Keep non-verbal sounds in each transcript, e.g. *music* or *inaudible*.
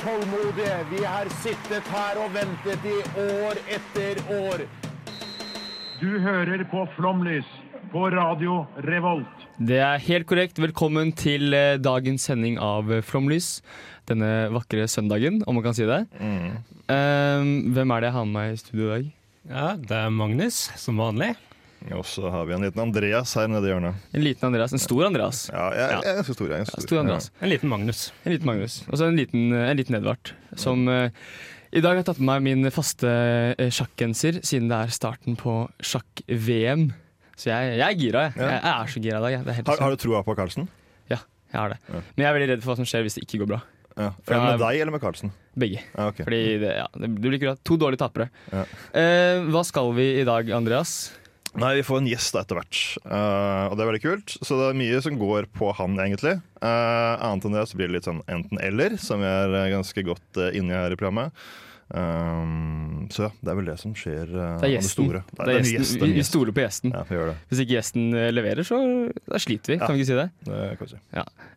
tålmodige. Vi har sittet her og ventet i år etter år. Du hører på Flomlys på Radio Revolt. Det er helt korrekt. Velkommen til eh, dagens sending av eh, Flomlys. Denne vakre søndagen, om man kan si det. Eh, hvem er det jeg har med meg i studio i dag? Ja, det er Magnus, som vanlig. Og så har vi en liten Andreas her nede i hjørnet. En liten Andreas. En stor Andreas. Ja, jeg, jeg er ganske stor. Jeg er stor. Ja, stor. Andreas. Ja. En liten Magnus. En liten Magnus. Og så en liten, en liten Edvard. Som uh, i dag har tatt med meg min faste uh, sjakkgenser, siden det er starten på sjakk-VM. Så jeg, jeg er gira, jeg. Ja. Jeg er så gira i dag. Det er helt Har, har du troa på Carlsen? Ja, jeg har det. Ja. Men jeg er veldig redd for hva som skjer hvis det ikke går bra. Ja. For Er det med deg eller med Carlsen? Begge. Ja, okay. Fordi det, ja, det blir ikke bra. To dårlige tapere. Ja. Eh, hva skal vi i dag, Andreas? Nei, Vi får en gjest etter hvert, uh, og det er veldig kult. Så det er mye som går på han, egentlig. Uh, annet enn det så blir det litt sånn enten-eller, som vi er eh, ganske godt uh, inni her i programmet. Um, så ja, det er vel det som skjer uh, Det er gjesten. Det, Det er gjesten. det er Vi, Gjesten. vi vi, stoler på gjesten. Ja, vi gjør det. Hvis ikke gjesten eh, leverer, så da sliter vi. Ja. Kan vi ikke si det? det kan vi si.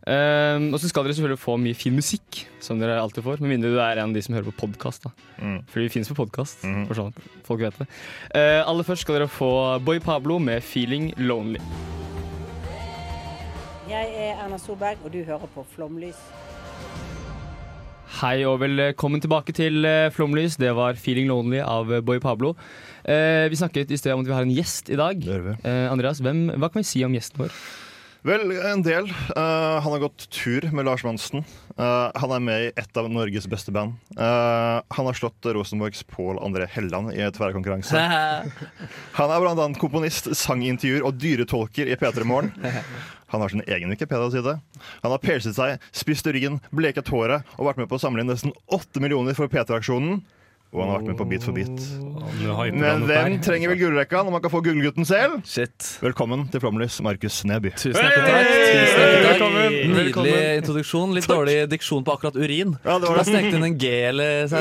Um, og så skal dere selvfølgelig få mye fin musikk, som dere alltid får. Med mindre du er en av de som hører på podkast. Mm. Fordi vi finnes på podkast, Mm. for sånn folk vet det. Eh, aller først skal dere få Boy Pablo med 'Feeling Lonely'. Jeg er Erna Solberg, og du hører på Flomlys. Hei og velkommen tilbake til eh, Flomlys. Det var 'Feeling Lonely' av eh, Boy Pablo. Eh, vi snakket i sted om at vi har en gjest i dag. Det gjør vi. Eh, Andreas, hvem, hva kan vi si om gjesten vår? Vel, en del. Uh, han har gått tur med Lars Monsen. Uh, han er med i et av Norges beste band. Uh, han har slått Rosenborgs Pål André Helland i et tverrkonkurranse. *laughs* Han er blant annet komponist, sangintervjuer og dyretolker i P3 Morgen. *laughs* Han har sin egen Wikipedia-side. Han har piercet seg, spist urin, bleket håret og vært med på å samle inn nesten åtte millioner for P3-aksjonen. Og han har vært med på Beat for beat. Men hvem trenger vel gullrekka når man kan få gullgutten selv? Shit. Velkommen til Flomlys, Markus Neby. Tusen hjertelig takk. Tusen hjertelig takk. Velkommen. Nydelig Velkommen. introduksjon. Litt dårlig diksjon på akkurat urin. Ja, det var det. Jeg snekte inn en G eller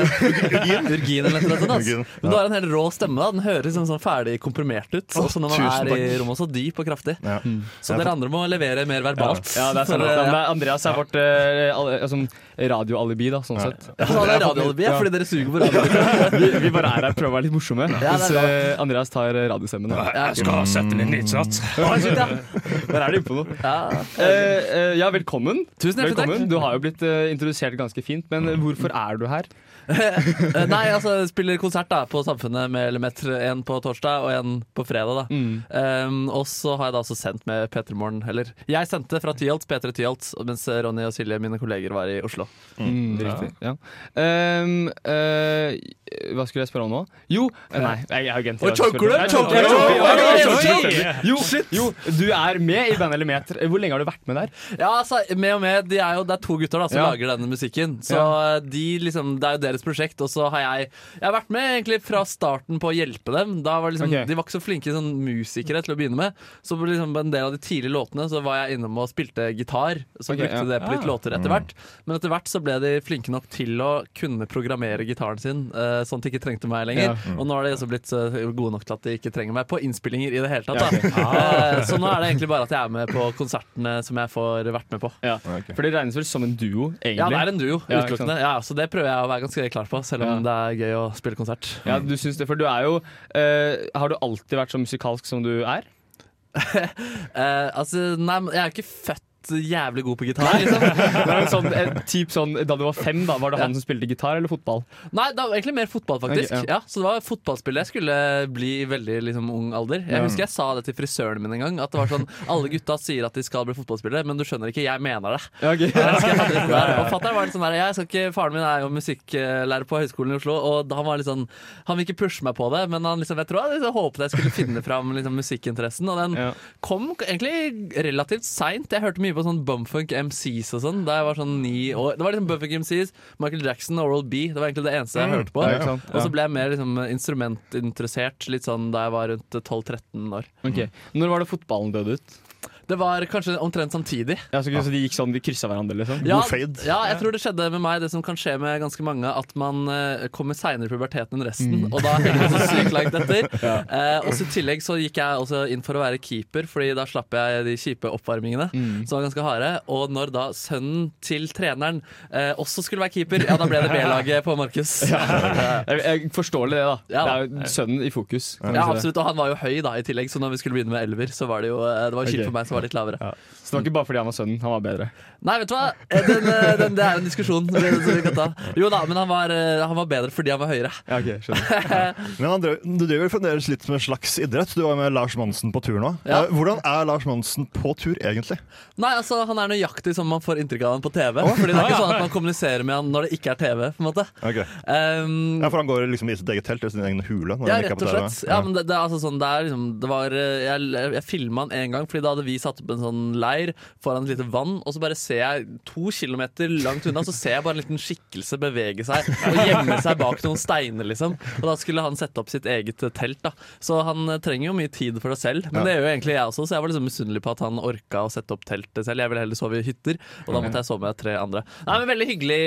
Urgin? Urgin eller noe sånt. Men du har en helt rå stemme. da Den høres liksom sånn ferdig komprimert ut. Også når man tusen er i rommet, så dyp og kraftig. Ja. Så dere andre må levere mer verbalt. Ja, det er sant. Eh, det er Andreas er vårt eh, altså, radioalibi, da, sånn sett. ja, det er radioalibi, ja, fordi dere suger på radioalibi. Vi, vi bare er her prøver å være litt morsomme, Ja, mens bra. eh, Andreas tar eh, radiostemmen. da. Jeg skal sette inn litt sats. Der er du inne på noe. Ja. uh, eh, ja, velkommen. Tusen hjertelig takk. Du har jo blitt introdusert ganske fint, men hvorfor er du her? *laughs* Nei, altså jeg spiller konsert da på Samfunnet med Lemetre. En på torsdag og en på fredag. da um, Og så har jeg da også sendt med P3 Morgen. Eller jeg sendte fra Tyholt, P3 Tyholt, mens Ronny og Silje, mine kolleger, var i Oslo. Mm, riktig. Ja. Um, eh, hva skulle jeg spørre om nå? Jo, eh, nei, jeg har glemt det. Jo, jo, du er med i bandet Elimeter. Hvor lenge har du vært med der? Ja, altså, med og med, de er jo, Det er to gutter da som Ja. lager denne musikken. Så de liksom, Det er jo deres prosjekt. Og så har jeg Jeg har vært med egentlig fra starten på å hjelpe dem. Da var liksom, okay. De var ikke så flinke sånn, musikere til å begynne med. Så på liksom, en del av de tidlige låtene Så var jeg innom og spilte gitar. Så okay, brukte ja. det på litt låter etter hvert. Men etter hvert så ble de flinke nok til å kunne programmere gitaren sin, eh, sånn at de ikke trengte meg lenger. Og nå har de også blitt uh, gode nok til at de ikke trenger meg på innspillinger i det hele tatt. Da. *laughs* Eh, så nå er det egentlig bare at jeg er med på konsertene som jeg får vært med på. Ja. For det regnes vel som en duo, egentlig? Ja, det er en duo, Ja, utelukkende. Ja, så det prøver jeg å være ganske klar på, selv om det er gøy å spille konsert. Ja, du syns det, for du er jo uh, Har du alltid vært så musikalsk som du er? uh, *laughs* altså, nei, jeg er ikke født jævlig god på gitar, liksom. En sånn, typ sånn, da du var fem, da, var det han som spilte gitar eller fotball? Nei, det var egentlig mer fotball, faktisk. Okay, ja. ja. Så det var fotballspillet jeg skulle bli i veldig liksom, ung alder. Jeg Ja. husker jeg sa det til frisøren min en gang. At det var sånn Alle gutta sier at de skal bli fotballspillere, men du skjønner ikke, jeg mener det. Ja, ok. Jeg det. Og fatteren var litt sånn der jeg skal ikke, Faren min er jo musikklærer på Høgskolen i Oslo, og han var litt sånn Han vil ikke pushe meg på det, men han liksom, jeg tror jeg liksom håpet jeg skulle finne fram liksom, musikkinteressen. Og den Ja. kom egentlig relativt seint. Jeg hørte mye mye på sånn bumfunk MCs og sånn da jeg var sånn ni år. Det var liksom bumfunk MCs, Michael Jackson og Oral B. Det var egentlig det eneste jeg hørte på. Ja? Og så ble jeg mer liksom, instrumentinteressert litt sånn da jeg var rundt 12-13 år. Okay. Når var det fotballen døde ut? Det var kanskje omtrent samtidig. Ja, så, så de gikk sånn, de kryssa hverandre, liksom? Ja, God ja, jeg tror det skjedde med meg, det som kan skje med ganske mange, at man uh, kommer seinere i puberteten enn resten, og da henger det så *laughs* sykt langt etter. Eh, og så I tillegg så gikk jeg også inn for å være keeper, Fordi da slapp jeg de kjipe oppvarmingene, som var ganske harde. Og når da sønnen til treneren uh, også skulle være keeper, ja, da ble det B-laget på Markus. *laughs* Ja, Jeg, jeg forstår det, da. Ja. Det er jo sønnen i fokus. det. absolutt, Og han var jo høy da i tillegg, så når vi skulle begynne med elver, så var det jo Det var kjipt okay. for meg var litt lavere. Så det var ikke bare fordi han var sønnen, han var bedre. Nei, vet du hva? Eh, Den, eh, den, det er en diskusjon som vi kan ta. Jo da, men han var, eh, han var bedre fordi han var høyere. Ja, ok, skjønner *laughs* Men han drev, du driver fremdeles litt med en slags idrett. Du var med Lars Monsen på tur nå. Ja. Hvordan er Lars Monsen på tur, egentlig? Nei, altså Han er nøyaktig som man får inntrykk av han på TV. Fordi det er ikke sånn at man kommuniserer med han når det ikke er TV. på en måte okay. um, Ja, For han går liksom i sitt eget telt, i sin egen hule? Når Ja, rett og slett. Ja, men det, det, er altså sånn, det er liksom det var, Jeg, jeg filma han en gang, Fordi da hadde vi satt opp en sånn leir foran et lite vann. Og så bare ser jeg to kilometer langt unna Så ser jeg bare en liten skikkelse bevege seg og gjemme seg bak noen steiner. liksom Og da skulle han sette opp sitt eget eh, telt. da Så han eh, trenger jo mye tid for det selv. Men Ja. det gjør jo egentlig jeg også, så jeg var liksom misunnelig på at han orka å sette opp teltet selv. Jeg ville heller sove i hytter, og da måtte jeg sove med tre andre. Nei, men Veldig hyggelig,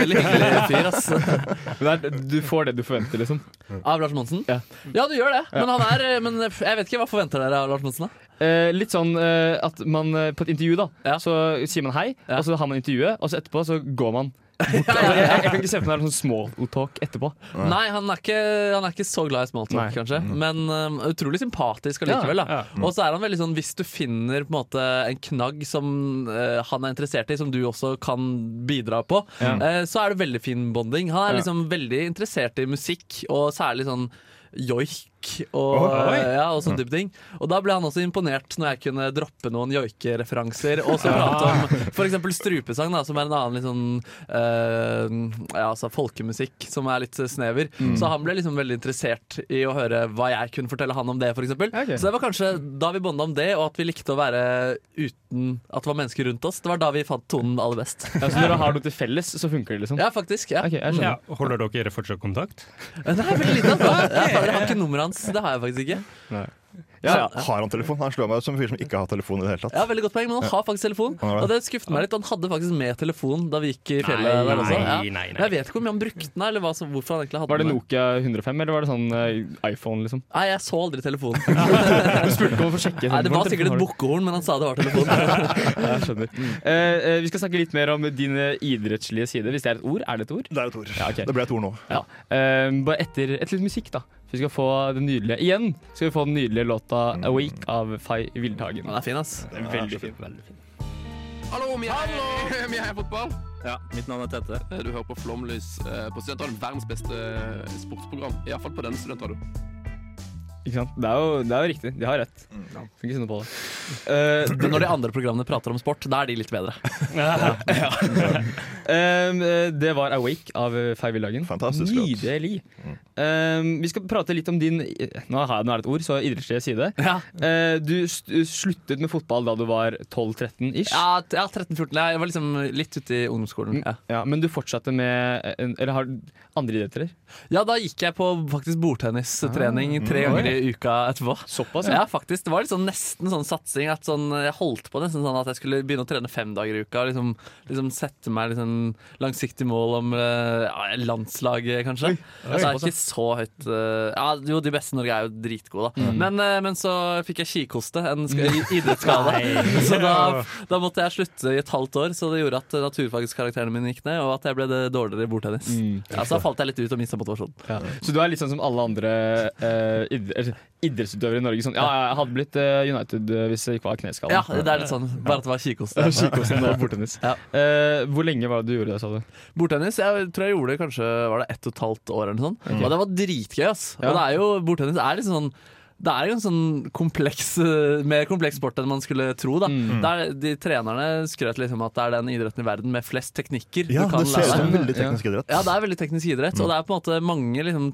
veldig hyggelig fyr, ass. *laughs* Men er, du får det du forventer, liksom. Av Lars Monsen? Ja. Ja, du gjør det. Men, han er, men jeg vet ikke, hva forventer dere av Lars Monsen? da? Eh, litt sånn eh, at man eh, på et intervju, da, Ja. så sier man hei, Ja. og så har man intervjuet, og så etterpå så går man. Bort. *laughs* Altså, jeg, jeg kan ikke se for meg sånn small talk etterpå. Nei, han er, ikke, han er ikke så glad i smalltalk, Nei. kanskje. Men um, utrolig sympatisk allikevel. Ja, da Og så er han veldig sånn hvis du finner på en måte en knagg som eh, han er interessert i, som du også kan bidra på, Ja. eh, så er det veldig fin bonding. Han er Ja. liksom veldig interessert i musikk, og særlig sånn joik og, Oi. eh, ja, og sånne type ting. Og da ble han også imponert når jeg kunne droppe noen joikereferanser. Og så prate om f.eks. strupesang, da, som er en annen litt sånn eh, ja, altså folkemusikk som er litt snever. Så han ble liksom veldig interessert i å høre hva jeg kunne fortelle han om det, f.eks. Okay. Så det var kanskje da vi bonda om det, og at vi likte å være uten at det var mennesker rundt oss. Det var da vi fant tonen aller best. Ja, så når dere har noe til felles, så funker det, liksom? Ja, faktisk. ja Okay, jeg. Ja, holder dere fortsatt kontakt? Nei, veldig lite. Altså. Jeg har ikke nummeret hans. Det har jeg faktisk ikke. Ja, ja. Har han telefon? Han slår meg ut som en fyr som ikke har telefon i det hele tatt. Ja, veldig godt poeng, Men han har faktisk telefon. Det. Og det skuffet meg litt. Han hadde faktisk med telefon da vi gikk i fjellet. Nei, der også. Ja. nei, nei, Men nei. Jeg vet ikke mye han brukte den, eller hva, som- hvorfor han egentlig hadde Var det Nokia 105, eller var det sånn eh, iPhone, liksom? Nei, jeg så aldri telefonen. *laughs* Du spurte ikke om å få sjekke. Nei, Det var sikkert et bukkehorn, men han sa det var telefon. *laughs* Jeg skjønner. Eh, uh, vi skal snakke litt mer om din idrettslige side, hvis det er et ord. Er det et ord? Det er et ord. Ja, okay. Det ble et ord nå. Ja. Eh, bare etter, etter litt musikk, da. Vi skal få den nydelige Igjen skal vi få den nydelige låta 'Awake' av Fay Vildhagen. Den er fin, ass. Det er veldig fin. Hallo, vi er, vi *laughs* er fotball. Ja, mitt navn er Tete. Du hører på Flomlys eh, på Studentradioen. Verdens beste eh, sportsprogram. Iallfall på denne studentradioen. Ikke sant? Det er jo, det er jo riktig. De har rett. Skal ikke si på det. Uh, Men når de andre programmene prater om sport, da er de litt bedre. *laughs* Um, *laughs* eh, det var 'Awake' av Feivillagen. Nydelig. Wildhagen. Um, vi skal prate litt om din Nå har jeg nå er det et ord, så idrettslige side. Ja, Uh, du sluttet med fotball da du var 12-13 ish. ja, ja 13-14. Jeg var liksom litt ute i ungdomsskolen. Ja. Ja, men du fortsatte med Eller har andre idretter? ja, da gikk jeg på faktisk bordtennistrening tre ganger i uka etterpå. Såpass, Ja, faktisk. Det var liksom nesten sånn satsing at sånn, jeg holdt på nesten sånn at jeg skulle begynne å trene fem dager i uka. Liksom, liksom sette meg liksom langsiktig mål om eh, ja, landslaget, kanskje. altså, jeg er ikke så høyt eh, Ja, Jo, de beste i Norge er jo dritgode, da. Men, eh, men så fikk jeg kikoste, en sk- idrettsskade. *laughs* *laughs* så da, da måtte jeg slutte i et halvt år, så det gjorde at naturfagskarakterene mine gikk ned, og at jeg ble det dårligere i bordtennis. Ja, så da falt jeg litt ut og mista motivasjonen. Ja. Så du er litt sånn som alle andre eller idrettsutøvere i Norge? Sånn, ja, jeg hadde blitt eh, United eh, hvis jeg ikke var kneskada. Ja, det er litt sånn, bare at det var kikost *laughs* Kikosten og bordtennis. Ja. Uh, hvor lenge var det du gjorde det, sa du? Bordtennis jeg tror jeg gjorde det kanskje var det ett og et halvt år. eller noe sånt Og det var dritgøy. ass Ja. Og det er jo, Bordtennis er liksom sånn det er jo en sånn kompleks, eh, mer kompleks sport enn man skulle tro. da. Mm. Det er, de Trenerne skrøt liksom at det er den idretten i verden med flest teknikker Ja, du kan det ser ut lære. som veldig teknisk idrett. Ja, det er veldig teknisk idrett, og det er på en måte mange liksom,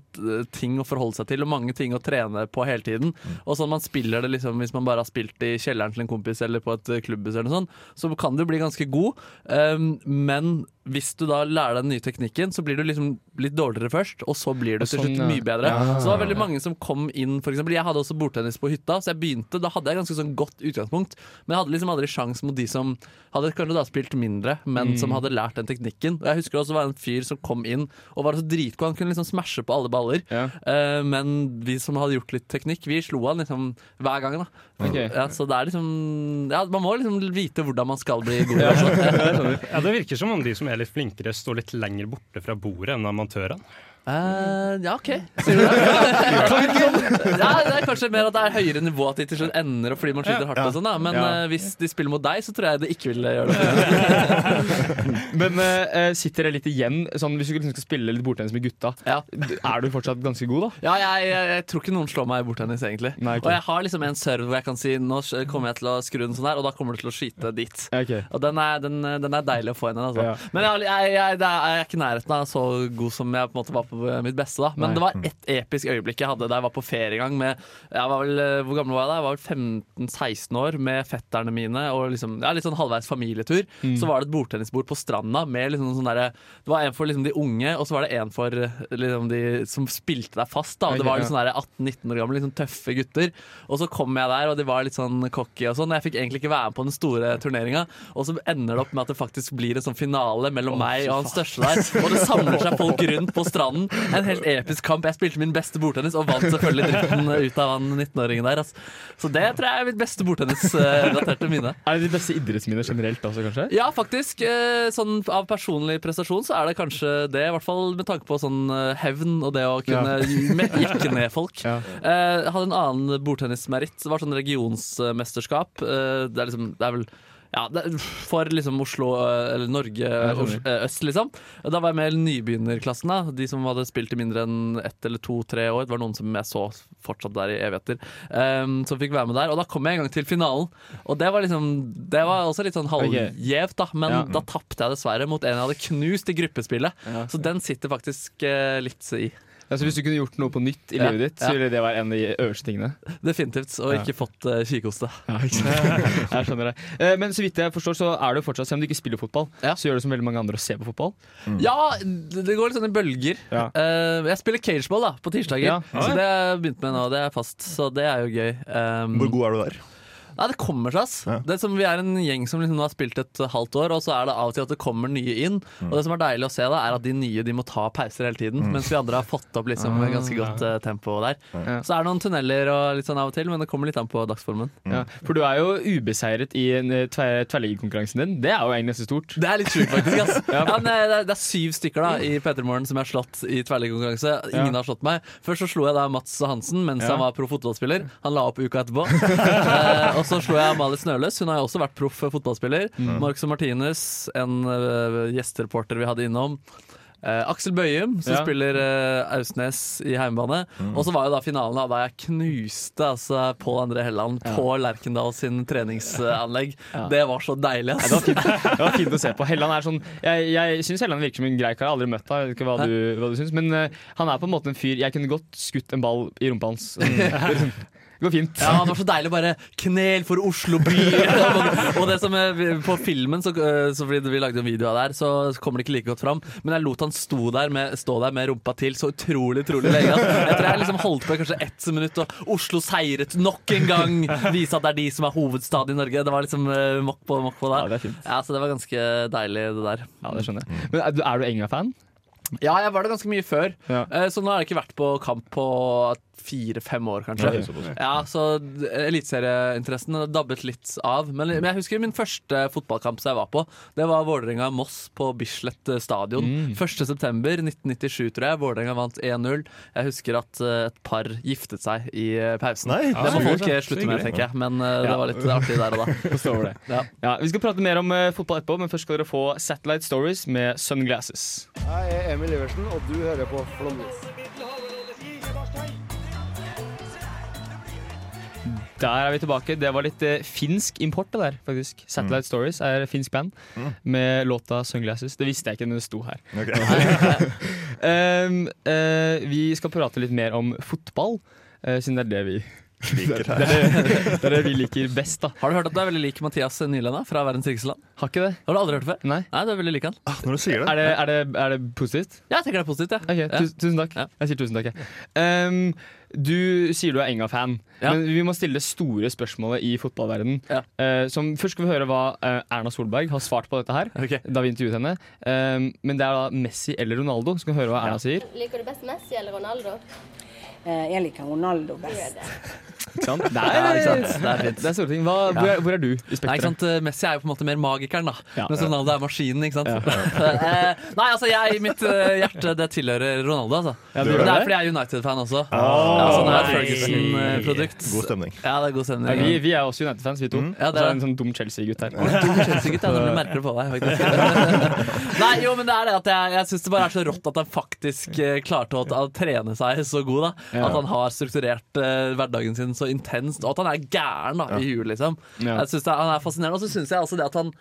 ting å forholde seg til, og mange ting å trene på hele tiden. Og sånn man spiller det liksom, Hvis man bare har spilt i kjelleren til en kompis eller på et klubbhus, eller noe sånt, så kan du bli ganske god, um, men hvis du da lærer deg den nye teknikken, så blir du liksom litt dårligere først, og så blir du til Sånn, slutt mye bedre. Ja. Så det var veldig mange som kom inn, for eksempel. Jeg hadde også bordtennis på hytta, så jeg begynte, da hadde jeg ganske sånn godt utgangspunkt, men jeg hadde liksom aldri sjans mot de som hadde kanskje da spilt mindre, men Mm. som hadde lært den teknikken. Og jeg husker også det var en fyr som kom inn og var så dritgod, han kunne liksom smashe på alle baller. Ja. Eh, men vi som hadde gjort litt teknikk, vi slo han liksom hver gang. da Okay. ja, Så det er liksom Ja, man må liksom vite hvordan man skal bli god. *laughs* altså. *laughs* Ja, Det virker som om de som er litt flinkere, står litt lenger borte fra bordet enn amatørene. Eh, ja, OK. Sier du det? *laughs* ja, det er kanskje mer at det er høyere nivå at de til slutt ender fordi man skyter hardt. og sånn da Men eh, hvis de spiller mot deg, så tror jeg det ikke vil gjøre det. *laughs* Men uh, sitter det litt igjen sånn, Hvis du liksom skal spille litt bordtennis med gutta, Ja. er du fortsatt ganske god, da? Ja, jeg, jeg, jeg tror ikke noen slår meg i bordtennis, egentlig. Nei, okay. Og jeg har liksom en serve hvor jeg kan si nå kommer jeg til å skru den sånn her, og da kommer du til å skyte dit. Okay. Og den er, den, den er deilig å få inn igjen, altså. Ja. Men jeg, jeg, jeg, det jeg er ikke i nærheten av så god som jeg på en måte var på mitt beste. da Men Nei. det var ett episk øyeblikk jeg hadde da jeg var på feriegang med jeg var vel, eh, Hvor gammel var jeg da? Jeg var vel 15-16 år med fetterne mine og liksom, ja, litt sånn halvveis familietur. Mm. Så var det et bordtennisbord på stranda med liksom sånn derre Det var en for liksom de unge, og så var det en for eh, liksom de som spilte deg fast. da Det var litt sånn 18-19 år gamle, liksom tøffe gutter. Og så kom jeg der, og de var litt sånn cocky og sånn. Jeg fikk egentlig ikke være med på den store turneringa, og så ender det opp med at det faktisk blir en sånn finale mellom meg og han største der. Og det samler seg folk rundt på stranden. En helt episk kamp. Jeg spilte min beste bordtennis og vant selvfølgelig dritten ut av han 19-åringen der. Altså. Så det tror jeg er mitt beste bordtennisrelaterte minne. Er det de beste idrettsminner generelt også, kanskje? Ja, faktisk. eh, Sånn av personlig prestasjon så er det kanskje det. I hvert fall med tanke på sånn eh, hevn og det å kunne ja. *laughs* jekke ned folk. Ja. Eh, Jeg hadde en annen bordtennismeritt. Det var sånn regionsmesterskap. Eh, Det er liksom Det er vel ja, for liksom Oslo, eller Norge eh, øst, liksom. Da var jeg med i nybegynnerklassen. da De som hadde spilt i mindre enn ett eller to-tre år. Det var noen som jeg så fortsatt der i evigheter. Um, som fikk være med der. Og da kom jeg en gang til finalen. Og det var liksom Det var også litt sånn halvgjevt, da. Men Ja. da tapte jeg dessverre mot en jeg hadde knust i gruppespillet. Ja. Så den sitter faktisk uh, litt i. Altså, hvis du kunne gjort noe på nytt i Ja, livet ditt, så ville det være en av de øverste tingene. Definitivt. Og Ja. ikke fått uh, kikhoste. jeg skjønner det. Uh, Men så vidt jeg forstår, så er du fortsatt, selv om du ikke spiller fotball, Ja. så gjør du som veldig mange andre og ser på fotball. Ja, det det går litt sånn i bølger. Ja. Eh, jeg spiller cageball da, på tirsdager, Ja. så det har jeg begynt med nå. Det er fast, så det er jo gøy. Um, Hvor god er du der? Nei, det kommer seg, ass. Ja. Det er som Vi er en gjeng som liksom har spilt et halvt år, og så er det av og til at det kommer nye inn. Og det som er deilig å se, da er at de nye de må ta pauser hele tiden, mens vi andre har fått opp liksom ganske godt eh, tempo der. Så er det noen tunneler og litt sånn av og til, men det kommer litt an på dagsformen. Ja. For du er jo ubeseiret i en, eh, tver tverrliggerkonkurransen din. Det er jo egentlig ganske stort. Det er litt sjukt, faktisk. ass *laughs* ja. men det, er, det er syv stykker da i P3 Morgen som jeg har slått i tverrliggerkonkurranse. Ingen Ja. har slått meg. Først så slo jeg da Mats Hansen mens Ja. han var pro fotballspiller. Han la opp uka etterpå. *laughs* eh, og så slo jeg Amalie Snøløs. Hun har jo også vært proff fotballspiller. Marcus Martinez, en uh, gjestereporter vi hadde innom. Uh, Aksel Bøyum, som Ja. spiller uh, Ausnes i heimebane. Og så var jo da finalen da, jeg knuste altså, Pål André Helland på Lerkendal sin treningsanlegg. *laughs* Ja. Det var så deilig, ass. Det var, fint, det var fint å se på. Helland er sånn Jeg, jeg syns Helland virker som en grei kar. Jeg har aldri møtt deg, jeg vet ikke hva du, hva du syns. Men uh, han er på en måte en fyr Jeg kunne godt skutt en ball i rumpa hans. *laughs* Det går fint. Ja, det var så deilig å bare knel for Oslo by. *laughs* og det som er, På filmen, så, øh, så fordi vi lagde en video av det her, så kommer det ikke like godt fram. Men jeg lot han stå der med, stå der med rumpa til så utrolig utrolig lenge. Jeg tror jeg liksom holdt på i kanskje ett minutt, og Oslo seiret nok en gang. Vise at det er de som er hovedstad i Norge. Det var liksom øh, mokk på mokk på Ja, det er fint. Ja, Så det var ganske deilig, det der. Ja, det skjønner jeg. Men er du, er du Enga-fan? Ja, jeg var det ganske mye før. Ja. Eh, Så nå har jeg ikke vært på kamp på fire-fem år, kanskje. Ja, Ja, så eliteserieinteressen har dabbet litt av. Men, men jeg husker min første fotballkamp som jeg var på. Det var Vålerenga-Moss på Bislett eh, stadion. Mm. 1.9.1997, tror jeg. Vålerenga vant 1-0. Jeg husker at eh, et par giftet seg i eh, pausen. Nei, det må folk slutte med, tenker jeg. Men eh, det var litt artig der og da. *laughs* Forstår det. Ja. Ja, vi skal prate mer om fotball etterpå, men først skal dere få Satellite Stories med Sunglasses. Jeg er Emil Iversen, og du hører på Flåmlys. Der er vi tilbake. Det var litt eh, finsk import, det der, faktisk. Satellite Stories er finsk band med låta 'Sunglasses'. Det visste jeg ikke, men det sto her. Ok. Um, *laughs* eh, vi skal prate litt mer om fotball, eh, siden det er det vi Liker det, er det, det *laughs* er det vi liker best, da. Har du hørt at du er veldig lik Mathias Nyland fra Verdens rikeste land? Har ikke det? Har du aldri hørt det før? Nei. Nei, du er veldig lik han. Ah, Når du sier det. Er det, er det, er det positivt? Ja, jeg tenker det er positivt, ja. Ok, Ja. tu, Tusen takk. Ja. Jeg sier tusen takk. jeg. Um, du sier du er Enga-fan, Ja. men vi må stille det store spørsmålet i fotballverdenen. Ja. Uh, som, først skal vi høre hva eh, Erna Solberg har svart på dette her. okay. Da vi intervjuet henne Uh, Men det er da Messi eller Ronaldo. Skal vi høre hva Erna sier. Liker du best Messi eller Ronaldo? Uh, Jeg liker Ronaldo best. *laughs* Ikke sant? Det er, Ja, ikke sant? Det er fint. det er store ting. Hva, hvor, er, hvor er du i Nei, ikke spekteret? sant? Eh, Messi er jo på en måte mer magikeren, da. Ja. Mens Ronaldo er maskinen. ikke sant? *laughs* Eh, Nei, altså, jeg, mitt eh, hjerte det tilhører Ronaldo. altså. Ja, det, det er fordi jeg er United-fan også. Oh, altså, det er. Ferguson-produkt. God stemning. Ja, det er god Ja, vi, vi er også United-fans, vi to. Ja, Og det er en sånn dum Chelsea-gutt her. *laughs* Dum Chelsea-gutt, ja. Du merker det på deg, faktisk. *laughs* Nei, jo, men det er det at jeg, jeg syns det bare er så rått at han faktisk klarte å, å trene seg så god. da At han har strukturert uh, hverdagen sin så intenst, og at han er gæren da i huet, liksom. Ja. Jeg synes det, Han er fascinerende. Og så syns jeg også det at han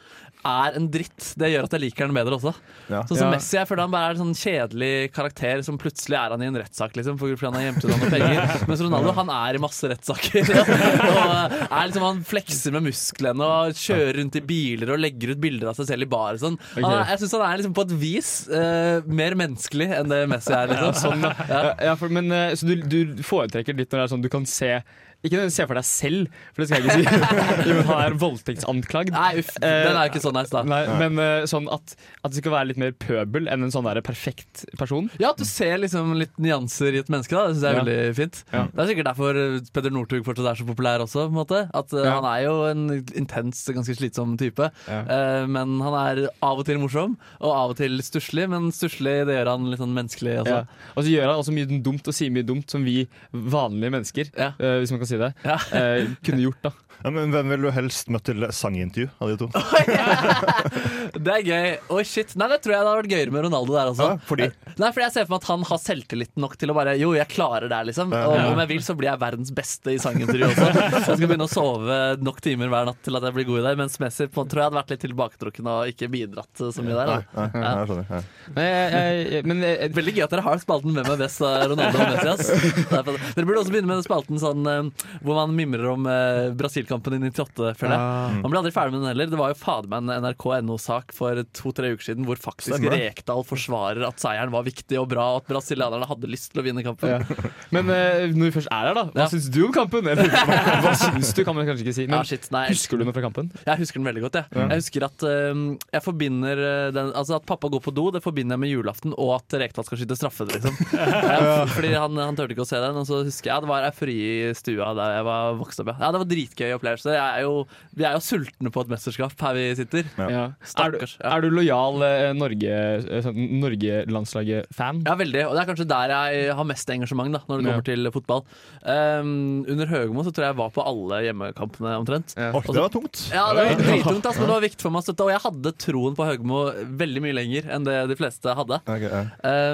er en dritt, det gjør at jeg liker han bedre også. Ja. Sånn som Ja. Messi, jeg føler han bare er en sånn kjedelig karakter som plutselig er han i en rettssak, liksom, fordi han har gjemt unna noen penger. *laughs* Mens Ronaldo han er i masse rettssaker. *laughs* er liksom, han flekser med musklene og kjører rundt i biler og legger ut bilder av seg selv i bar. og Sånn. Han er, jeg syns han er liksom på et vis uh, mer menneskelig enn det Messi er. Liksom. *laughs* Sånn, ja. Ja, for, men, eh, så du, du foretrekker litt når det er sånn du kan se Ikke nødvendigvis se for deg selv, for det skal jeg ikke si. Jo, men han er voldtektsanklagd. Nei, uff, den er jo ikke så nice, da. Nei, men uh, sånn at, at det skal være litt mer pøbel enn en sånn der perfekt person. Ja, at du ser liksom litt nyanser i et menneske. da Det syns jeg er Ja. veldig fint. Ja. Det er sikkert derfor Peder Northug fortsatt er så populær også. På en måte At uh, Ja. Han er jo en intens, ganske slitsom type. Ja. Eh, men han er av og til morsom, og av og til stusslig. Men stusslig det gjør han litt sånn menneskelig også. Ja. Og så gjør han også mye dumt og sier mye dumt som vi vanlige mennesker, Ja. eh, hvis man kan si det, Ja. eh, kunne gjort. da *laughs* Ja, men Hvem ville du helst møtt til sangintervju av de to? *laughs* Det er gøy. Oh, shit. Nei, det tror jeg det hadde vært gøyere med Ronaldo der også. Ja, fordi? Nei, fordi jeg ser for meg at han har selvtillit nok til å bare Jo, jeg klarer det her, liksom. Og om jeg vil, så blir jeg verdens beste i sangintervju også. Så jeg skal begynne å sove nok timer hver natt til at jeg blir god i det. Mens Messi på, tror jeg hadde vært litt tilbaketrukken og ikke bidratt så mye der. Nei, Da. nei, nei. Ja. Men, jeg, jeg, men jeg, Veldig gøy at dere har spalten Hvem er best av Ronaldo og Messi. Ass. *laughs* Er Dere burde også begynne med spalten sånn, eh, hvor man mimrer om eh, Brasil-kampen i 98. Føler jeg. Man blir aldri ferdig med den heller. Det var jo fader meg en NRK.no-sak for to-tre uker siden hvor faktisk Stemmer. Rekdal forsvarer at seieren var viktig og bra, og at brasilianerne hadde lyst til å vinne kampen. ja. men eh, når vi først er her, da hva Ja. syns du om kampen? Eller, hva, hva syns du, kan man kanskje ikke si. Men Ja, shit, nei. husker du noe fra kampen? Jeg husker den veldig godt. Jeg, jeg husker at eh, jeg forbinder øh, den, Altså at pappa går på do, det forbinder jeg med julaften, og at Rekdal skal skyte straffe. Liksom. *laughs* Ja, fordi han, han turte ikke å se den. Og så husker jeg det var eufori i stua da jeg var vokst opp. Ja, ja Det var dritgøy opplevelse. Jeg er jo, vi er jo sultne på et mesterskap her vi sitter. Ja. Er, du, Stakkars, ja. er du lojal eh, Norge, eh, sånn Norge-landslaget-fan? Ja, veldig. Og det er kanskje der jeg har mest engasjement da når det Ja. kommer til fotball. Um, under Høgmo så tror jeg jeg var på alle hjemmekampene omtrent. Ja. Oi, det var tungt. Ja, det var drittungt, altså, men det var viktig for meg å støtte. Og jeg hadde troen på Høgmo veldig mye lenger enn det de fleste hadde. Okay, ja.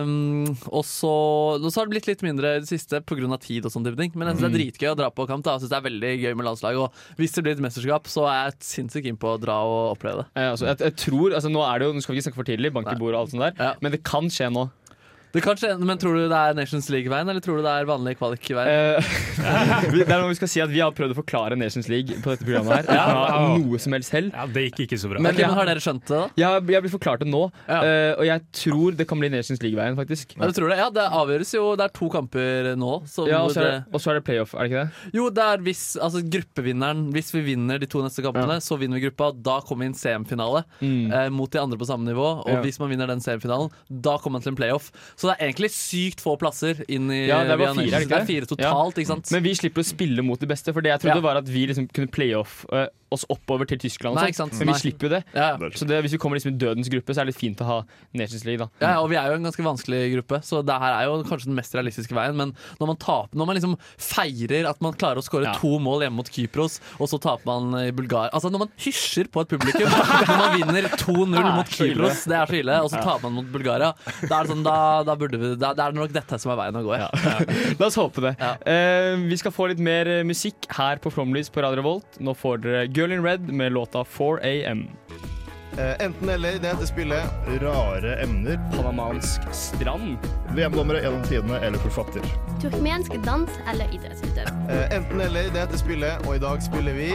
Um, og så, så har det blitt litt mindre i det siste pga. tid og sånn type ting. Men jeg synes det er dritgøy å dra på kamp. Da. Jeg synes det er veldig gøy med landslag. Og hvis det blir et mesterskap, så er jeg sinnssykt keen på å dra og oppleve det. Ja, altså, jeg, jeg tror, altså, nå, er det jo, nå skal vi ikke snakke for tidlig, bank i bordet og alt sånt der, Ja. men det kan skje nå. Det kan skje, Men tror du det er Nations League-veien, eller tror du det er vanlig kvalik-veien? Eh, *laughs* vi- det er noe vi skal si at Vi har prøvd å forklare Nations League på dette programmet. her Ja. Noe som helst selv. Ja, Det gikk ikke så bra. Men, men Har dere skjønt det, da? Jeg jeg har blitt forklart det nå, Ja. eh, og jeg tror det kan bli Nations League-veien, faktisk. Ja, du tror det? Ja, det avgjøres jo. Det er to kamper nå. Ja, Og så er, det, det- er det playoff, er det ikke det? jo, det er hvis altså, gruppevinneren Hvis vi vinner de to neste kampene, så vinner vi gruppa. Da kommer vi inn en semifinale Mm. eh, mot de andre på samme nivå. Og Ja. hvis man vinner den semifinalen, da kommer man til en playoff. Så det er egentlig sykt få plasser inn i Ja, det bare fire, det er fire totalt, totalt, ikke sant? Men vi slipper å spille mot de beste, for det jeg trodde Ja. var at vi liksom kunne playoff. eh, oss oppover til Tyskland. Og Nei, sånt. sant. Men vi slipper jo det. Ja, ja. Så det, hvis vi kommer liksom i dødens gruppe, så er det litt fint å ha Nations League. da Ja, og vi er jo en ganske vanskelig gruppe, så det her er jo kanskje den mest realistiske veien. Men når man, taper, når man liksom feirer at man klarer å skåre Ja. to mål hjemme mot Kypros, og så taper man i Bulgaria Altså når man hysjer på et publikum *laughs* når man vinner 2-0 mot Kypros, det er så ille, og så taper man mot Bulgaria, da er det sånn, da, da burde vi da, da er nok dette som er veien å gå. Ja. *laughs* La oss håpe det. Ja. Eh, vi skal få litt mer musikk her på Flomlys på Radio Revolt. Nå får dere Girl in Red med låta 4AM. Enten eller, det heter spillet. Rare emner. Panamansk strand. VM-dommere gjennom tidene eller forfatter. Turkmensk dans eller idrettsutøver. Enten eller, det heter spillet, og i dag spiller vi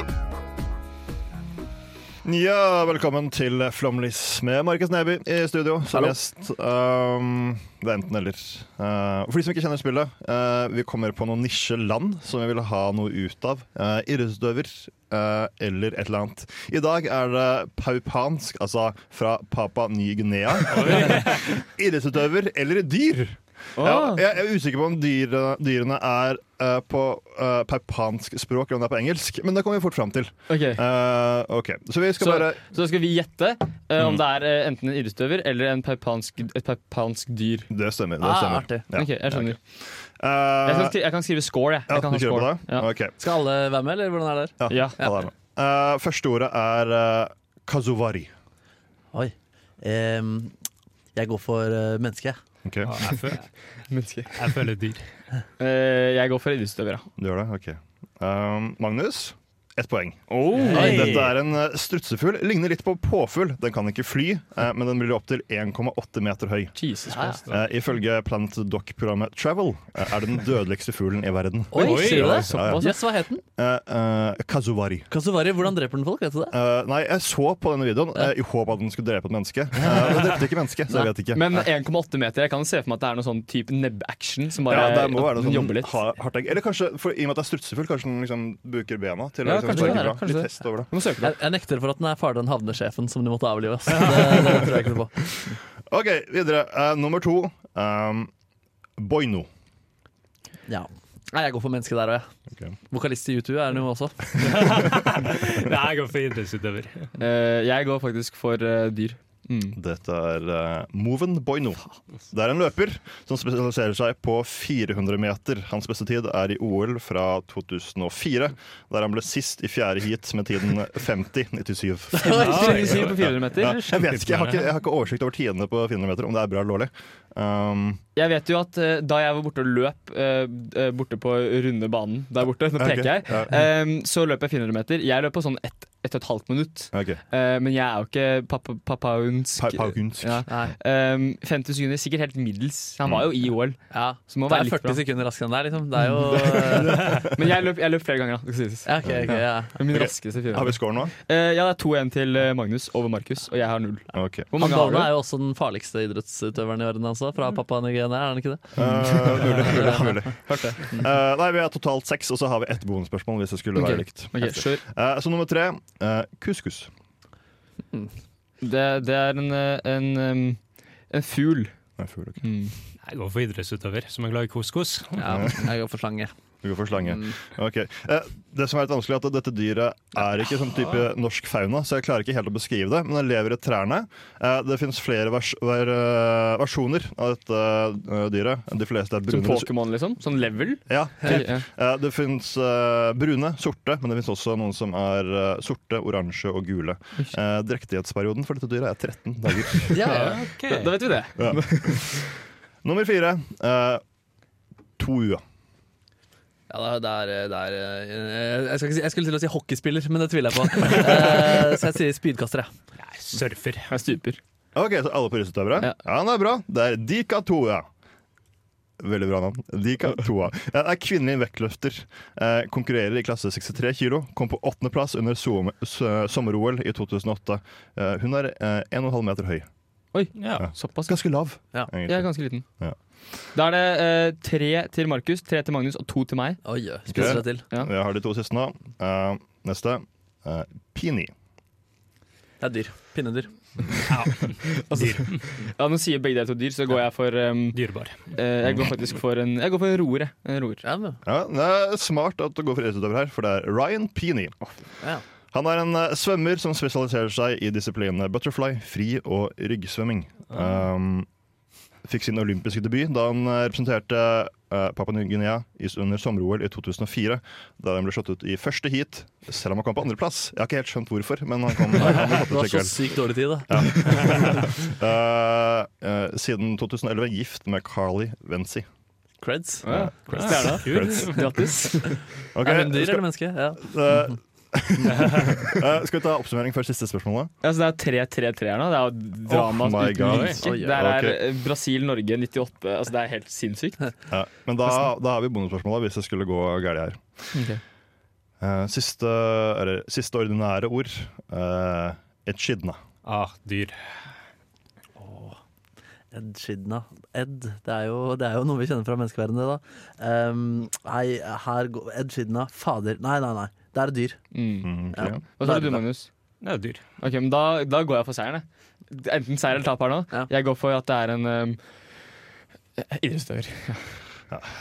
Ja, velkommen til Flomlys med Markus Neby i studio som Hallo. gjest. Um, det er enten eller. Uh, for de som ikke kjenner spillet, uh, vi kommer på noen nisjeland som vi vil ha noe ut av. Uh, Idrettsutøver uh, eller et eller annet. I dag er det paupansk, altså fra Papa Ny-Guinea. Idrettsutøver *laughs* eller dyr. Ja, jeg jeg er usikker på om dyre, dyrene er uh, på uh, paupansk språk eller om det er på engelsk, men det kommer vi fort fram til. Okay. Uh, okay. Så vi skal Så, bare så skal vi gjette eh, Mm. om det er enten en idrettsutøver eller en paupansk, et paupansk dyr. Det stemmer. Det Ah, artig. Ja. Okay, jeg skjønner. Eh, Jeg kan, skri jeg kan skrive score, jeg. ja, jeg kan du ha kjører på det? Skal alle være med, eller hvordan er det? Ja, Ja. alle er med. Eh, første ordet er uh, kazuvari. Oi. Um, jeg går for uh, menneske. Ok, Ja, jeg, føler, *laughs* Menneske. jeg føler dyr. Eh, jeg går for idrettsutøver, ja. Du gjør det? Ok. Um, Magnus, ett poeng. Oh. hey. Dette er en uh, strutsefugl. Ligner litt på påfugl. Den kan ikke fly, eh, men den blir opptil 1,8 meter høy. Jesus Christ. Eh, ifølge Planet Doc-programmet Travel eh, er det den dødeligste fuglen i verden. Oi, Oi, sier du det? ja, ja. Jøss, hva het den? Eh, eh, kazuvari. Kasuvari, hvordan dreper den folk? Vet du det? Eh, nei, jeg så på denne videoen eh, i håp at den skulle drepe et menneske. Uh, den drepte ikke menneske, så jeg vet ikke. Men 1,8 meter, jeg kan se for meg at det er noe sånn type nebb-action som bare ja, det må være noe sånn jobber litt. Eller kanskje, for, i og med at det er strutsefugl, kanskje den liksom bruker bena til å Ja, liksom, kanskje det det, bra. kanskje det. over det. Jeg, jeg nekter for at den er faren til den havnesjefen som de måtte avlive. *laughs* Det, det tror jeg ikke noe på. OK, videre. Uh, nummer to. Um, Boino. Ja. Nei, jeg går for menneske der òg, jeg. Okay. Vokalist i U2 er den jo også. *laughs* Nei, jeg går for idrettsutøver. Uh, jeg går faktisk for uh, dyr. Mm. Dette er uh, Moven Boino. Det er en løper som spesialiserer seg på 400 meter. Hans beste tid er i OL fra 2004, der han ble sist i fjerde heat med tiden 50,97. Syv *laughs* på 400 meter. Ja, jeg vet ikke, jeg har ikke, jeg har ikke oversikt over tidene på 400 meter, om det er bra eller dårlig. Um, Jeg vet jo at uh, da jeg var borte og løp eh, eh, borte på runde banen der borte, nå peker okay, jeg, ja. eh, så løp jeg 400 meter. Jeg løp på sånn ett et og et halvt minutt. Okay. Uh, men jeg er jo ikke papa, papaunsk. Pa- paugunsk. Ja. Um, 50 sekunder, sikkert helt middels. Han var jo i OL. Ja. Så må Det være er 40 bra. sekunder raskere enn deg, liksom. Det er jo *laughs* Men jeg løp, jeg løp flere ganger, da. Det skal sies. Ja, ok, ok, ja. Det er Min Ok. raskeste Har vi 400. score nå? Eh, ja, det er 2-1 til Magnus over Markus, og jeg har null. Okay. Hvor mange har du? er jo også den farligste idrettsutøveren i verden, altså. Fra Papua Ny-Guinea, er den ikke det? Uh, *laughs* mulig, mulig, mulig. Hørte. Uh, nei, vi er totalt seks, og så har vi ett bonusspørsmål hvis det skulle okay. være likt. Okay, sure. Uh, så nummer tre, uh, couscous. Det, det er en, eh, en, um, en fugl. Nei, fugl, okay. Mm. Jeg går for idrettsutøver, som er glad i couscous. Ja, jeg går for slange. Du går for slange. Mm. Ok. Eh, det som er litt vanskelig, er at dette dyret er ikke sånn type norsk fauna, så jeg klarer ikke helt å beskrive det, men det lever i trærne. Eh, det finnes flere vers ver eh, versjoner av dette dyret. De fleste er Som brune. Pokémon, liksom? Sånn level? Ja. Eh, det fins brune, sorte, men det fins også noen som er sorte, oransje og gule. Drektighetsperioden for dette dyret er 13 dager. *laughs* Ja, Da, da vet vi det. Ja. *laughs* Nummer fire. To Toua. Ja, det er, det er eh, jeg, skal ikke si, jeg skulle til å si hockeyspiller, men det tviler jeg på. *laughs* Eh, så jeg sier spydkaster, jeg. Jeg surfer. Jeg stuper. Ok, så alle på russetøvere? Ja. Ja. det er bra. Det er Dika Toa. Veldig bra navn. Dika Toa. Det er kvinnelig vektløfter. Eh, konkurrerer i klasse 63 kilo. Kom på åttendeplass under sommer-OL i 2008. Eh, hun er eh, 1,5 meter høy. Oi, Ja. såpass. Ganske lav. Ja. egentlig. Jeg er ganske liten. Ja. Da er det eh, tre til Markus, tre til Magnus og to til meg. Oi, oi, spiser til. Ja. Jeg har de to siste nå. Eh, neste. Uh, Pini. Det er dyr. Pinnedyr. *laughs* Ja, Nå sier begge dere to dyr, så går jeg for um, Dyrebar. eh, Jeg går faktisk for en Jeg går for en roer, jeg. En roer. Ja, men, Ja, det er smart at du går for idrettsutøver her, for det er Ryan Pini. ja. Han er en eh, svømmer som spesialiserer seg i disiplinene butterfly, fri og ryggsvømming. Um, fikk sin olympiske debut da han eh, representerte uh, Papua Ny-Guinea under sommer-OL i 2004. Da han ble slått ut i første heat, selv om han kom på andreplass. Jeg har ikke helt skjønt hvorfor, men han kom, *laughs* han slått Du har så sykt dårlig tid, da. *laughs* Eh, eh, siden 2011 gift med Carly Venzi. Creds. Ja, Stjerna. Creds. Grattis. *laughs* Okay, Er hun dyr skal- eller menneske? Ja. Eh, *laughs* eh, skal vi ta oppsummering før siste spørsmål? da? så det er 3-3-3 her nå. Det er jo drama Oh uten like. Det er ok. eh, Brasil-Norge 98. Altså, det er helt sinnssykt. Ja, men da, da har vi bonusspørsmålet hvis det skulle gå galt her. Okay. Uh, siste, eller, siste ordinære ord. Uh, Edshidna. Ah, dyr. Oh, Edshidna. Ed, det er, jo, det er jo noe vi kjenner fra menneskeverdenen, det, da. Um, nei, her går Edshidna. Fader. Nei, nei, nei. Det er dyr. Mm. Mm. Ja. Hva sa du, Magnus? Det er dyr. Ok, men da, da går jeg for seieren. Enten seier eller tap her nå. Ja. Jeg går for at det er en um, idrettsutøver. *laughs*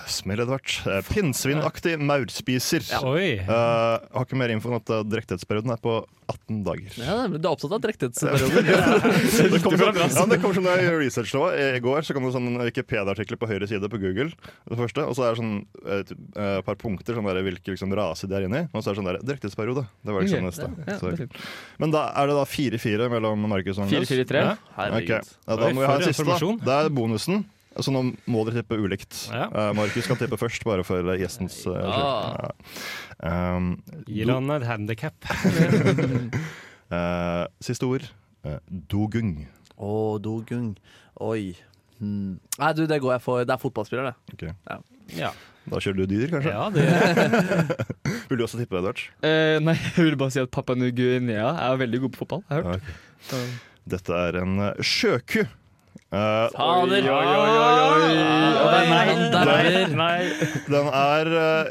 Smell, Edvard. Eh, Pinnsvinaktig maurspiser. Oi. Uh, har ikke mer info enn at eh, drektighetsperioden er på 18 dager. Ja, Du er opptatt av drektighetsperioden. *laughs* Det kommer som, ja, det kommer sånn jeg research nå. I går så kom det sånn Wikipedia-artikler på høyre side på Google. Det første, Og så er det sånn et par punkter sånn der, hvilke liksom, rase de er inne i. Og så er det sånn der drektighetsperiode. Det var liksom neste. Ja, Så-. Men da er det da 4-4 mellom Markus og Agnes. 4-4-3. Ja. Okay. Ja, Da må vi ha en siste. da. Det er bonusen. Så nå må dere tippe ulikt. Ja. Eh, Markus kan tippe først, bare for eh, gjestens uh, ja. um, Gir han et handikap? uh, *laughs* *laughs* Siste ord. Uh, dogung. Å, Dogung. Oi. Hmm. Nei, du, det går jeg for. Det er fotballspiller, det. Okay. Ja. Da kjører du dyr, kanskje? ja, det *laughs* Vil du også tippe, Edvard? Eh, nei, jeg vil bare si at Papua New Guinea er veldig god på fotball. Jeg har hørt. Okay. Dette er en sjøku. Eh, Fader! Oi, oi, oi, oi. Oi, Nei, den, den er uh,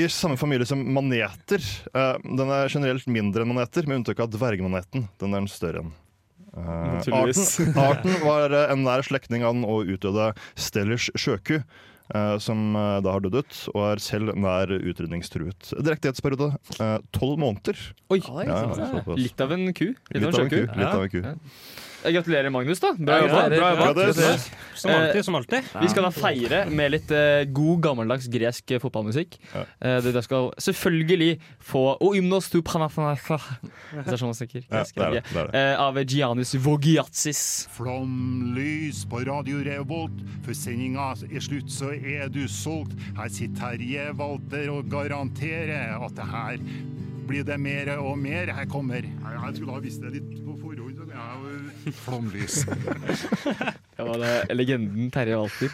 i samme familie som maneter. Uh, den er generelt mindre enn maneter, med unntak av dvergmaneten. Den er den større enn. Eh, arten, arten var en nær slektning av den og utdøde Stellers sjøku. eh, som da har dødd ut, og er selv nær utrydningstruet. Drektighetsperiode eh, tolv måneder. Oi. Ja. Litt av en ku. Litt, Litt av en av en ku. sjøku. Litt av en ku. Ja. Jeg gratulerer, Magnus. da Bra jobba. Bra jobba. Som alltid, som alltid. Vi skal da feire med litt eh, god, gammeldags gresk eh, fotballmusikk. Ja. Eh, det skal selvfølgelig få O ymnos tu panathanaika det er sånn man snakker. Ja, det er det, det er det. Eh, av Giannis Vogiatsis. Flomlys på Radio Revolt. For sendinga er slutt, så er du solgt. Her sitter Terje Walter og garanterer at det her blir det mer og mer. Her kommer Jeg, skulle ha visst det litt på forhånd. så jeg Flomlys. *laughs* Det var legenden Terje Walter.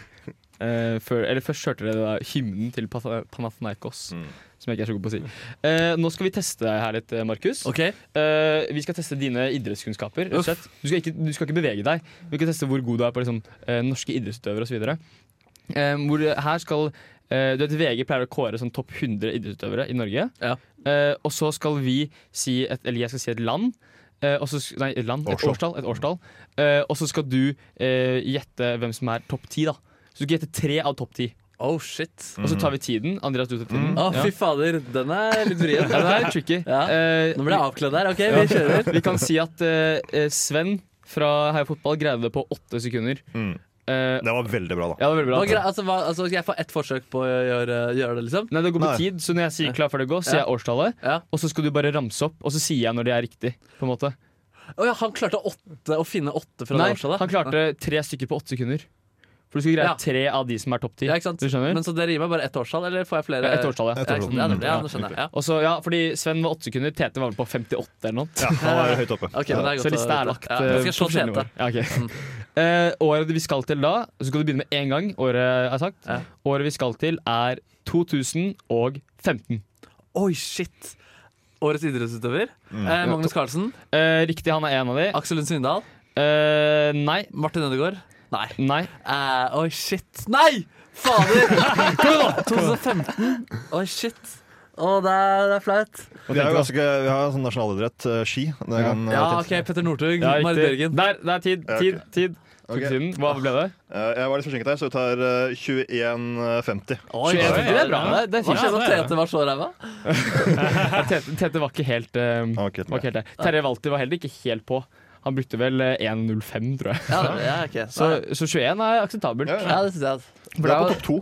Eh, før, eller først hørte dere da hymnen til Panathinaikos, som jeg ikke er så god på å si. Eh, nå skal vi teste deg her litt, eh, Markus. Okay. Eh, vi skal teste dine idrettskunnskaper. Du skal, ikke, du skal ikke bevege deg. Vi skal teste hvor god du er på liksom, eh, norske idrettsutøvere osv. Eh, hvor her skal eh, Du vet VG pleier å kåre sånn topp 100 idrettsutøvere i Norge. Ja. Eh, og så skal vi si et, Eller jeg skal si et land. Eh, og så, nei, land, et Årstall. Et årstall. Eh, og så skal du eh, gjette hvem som er topp ti. da. Så du skal gjette tre av topp ti. Oh, shit. Og så tar vi tiden. Andreas, du tar tiden. Mm. Oh, fy fader. Den er litt vrien. *laughs* Ja, den er tricky. Ja. Eh, Nå ble jeg avkledd her. OK, vi kjører. vi kan si at eh, Sven fra Heia Fotball greide det på åtte sekunder. Mm. Eh, Det var veldig bra, da. ja, det var veldig Hva, bra. grei- altså, hva, altså, skal jeg få ett forsøk på å gjøre, gjøre det, liksom? Nei, det går på Nei. tid, så når jeg sier klar for det gå, sier Ja. jeg årstallet. Ja. Og så skal du bare ramse opp, og så sier jeg når det er riktig. på en måte Å ja, han klarte åtte, å finne åtte fra Nei, det årstallet? han klarte tre stykker på åtte sekunder. For du skal greie Ja. tre av de som er topp ti. Ja? Men Så det rimer bare ett årstall, eller får jeg flere? Ja, ett årstall, ja. Et ikke ja, det- ja, nå skjønner jeg. Ja. Og så, ja, fordi Sven var åtte sekunder, Tete var vel på 58 eller noe. Ja, han var høyt oppe. *laughs* Okay, men det er godt Så lista er lagt. Ja, eh, skal jeg på slå Tete. Ja, ok. Eh, året vi skal til da, så skal du begynne med én gang. Året er sagt. Ja. Året vi skal til er 2015. Oi, shit! Årets idrettsutøver. Eh, Magnus Carlsen. Eh, riktig, han er en av de. Aksel Lund Svindal. Eh, nei. Martin Ødegaard. Nei. Nei. Uh, oi, shit. Nei! Fader! *laughs* Kom igjen, da! 2015. Oi, shit. Å, det er, det er flaut. Vi har jo ganske, vi har sånn nasjonalidrett, uh, ski. Det kan, Ja, OK, Petter Northug. Ja, Marit. Bjørgen. Der, det er tid, Ja, okay. tid, tid. tok Ok. tiden. Hva ble det? Eh, jeg var litt forsinket her, så vi tar eh, 21,50. Oi, det er bra. Det er- det Hva fint. skjedde at Tete var så ræva? *laughs* Tete, Tete var ikke helt, eh, var ikke helt. Terje Walter var heller ikke helt på. Han brukte vel eh, 1.05, tror jeg. Ja, ja, okay. *laughs* så, så 21 er akseptabelt. Ja, det synes jeg. For Du er på topp to.